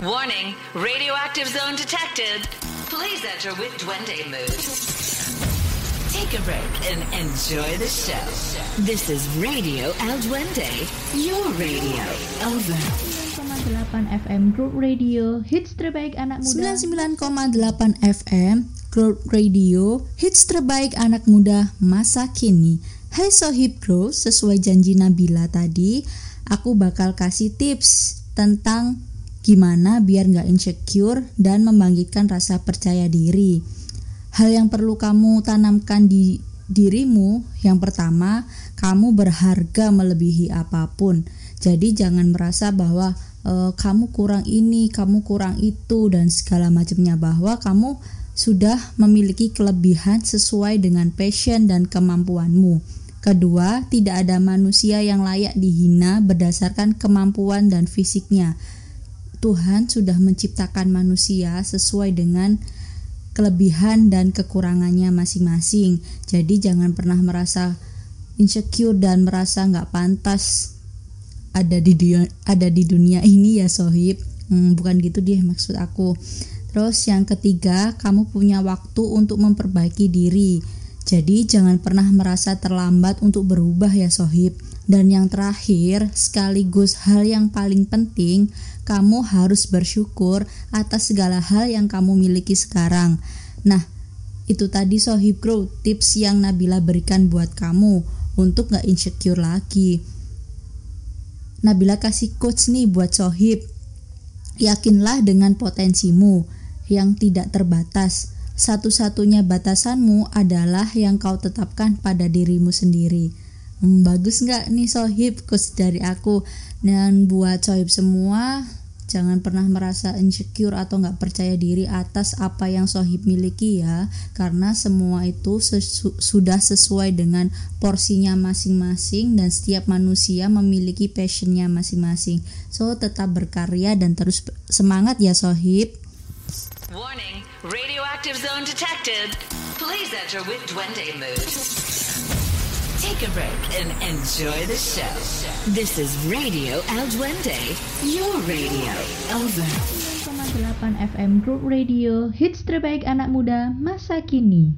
Warning, radioactive zone detected. Please enter with Duende mood. Take a break and enjoy the show. This is Radio El Duende, your radio. Over. 9,8 FM Group Radio Hits terbaik anak muda 99,8 FM Growth Radio Hits terbaik anak muda masa kini Hai Sohib Grow, sesuai janji Nabila tadi Aku bakal kasih tips tentang gimana biar nggak insecure dan membangkitkan rasa percaya diri Hal yang perlu kamu tanamkan di dirimu Yang pertama, kamu berharga melebihi apa pun jadi jangan merasa bahwa e, kamu kurang ini, kamu kurang itu dan segala macamnya bahwa kamu sudah memiliki kelebihan sesuai dengan passion dan kemampuanmu. Kedua, tidak ada manusia yang layak dihina berdasarkan kemampuan dan fisiknya. Tuhan sudah menciptakan manusia sesuai dengan kelebihan dan kekurangannya masing-masing. Jadi jangan pernah merasa insecure dan merasa nggak pantas ada di dunia ada di dunia ini ya sohib. Hmm, bukan gitu dia maksud aku. Terus yang ketiga kamu punya waktu untuk memperbaiki diri. Jadi jangan pernah merasa terlambat untuk berubah ya sohib dan yang terakhir sekaligus hal yang paling penting kamu harus bersyukur atas segala hal yang kamu miliki sekarang nah itu tadi sohib grow tips yang Nabila berikan buat kamu untuk gak insecure lagi Nabila kasih coach nih buat Sohib. Yakinlah dengan potensimu yang tidak terbatas. Satu-satunya batasanmu adalah yang kau tetapkan pada dirimu sendiri. Hmm, bagus nggak nih Sohib coach dari aku? Dan buat Sohib semua, Jangan pernah merasa insecure atau nggak percaya diri atas apa yang sohib miliki ya, karena semua itu sesu sudah sesuai dengan porsinya masing-masing dan setiap manusia memiliki passionnya masing-masing. So tetap berkarya dan terus semangat ya sohib. Warning, radioactive zone detected. Please enter with Duende mood. Take a break and enjoy the show. This is Radio El Duende, your radio. Over. 9,8 FM Group Radio Hits terbaik anak muda masa kini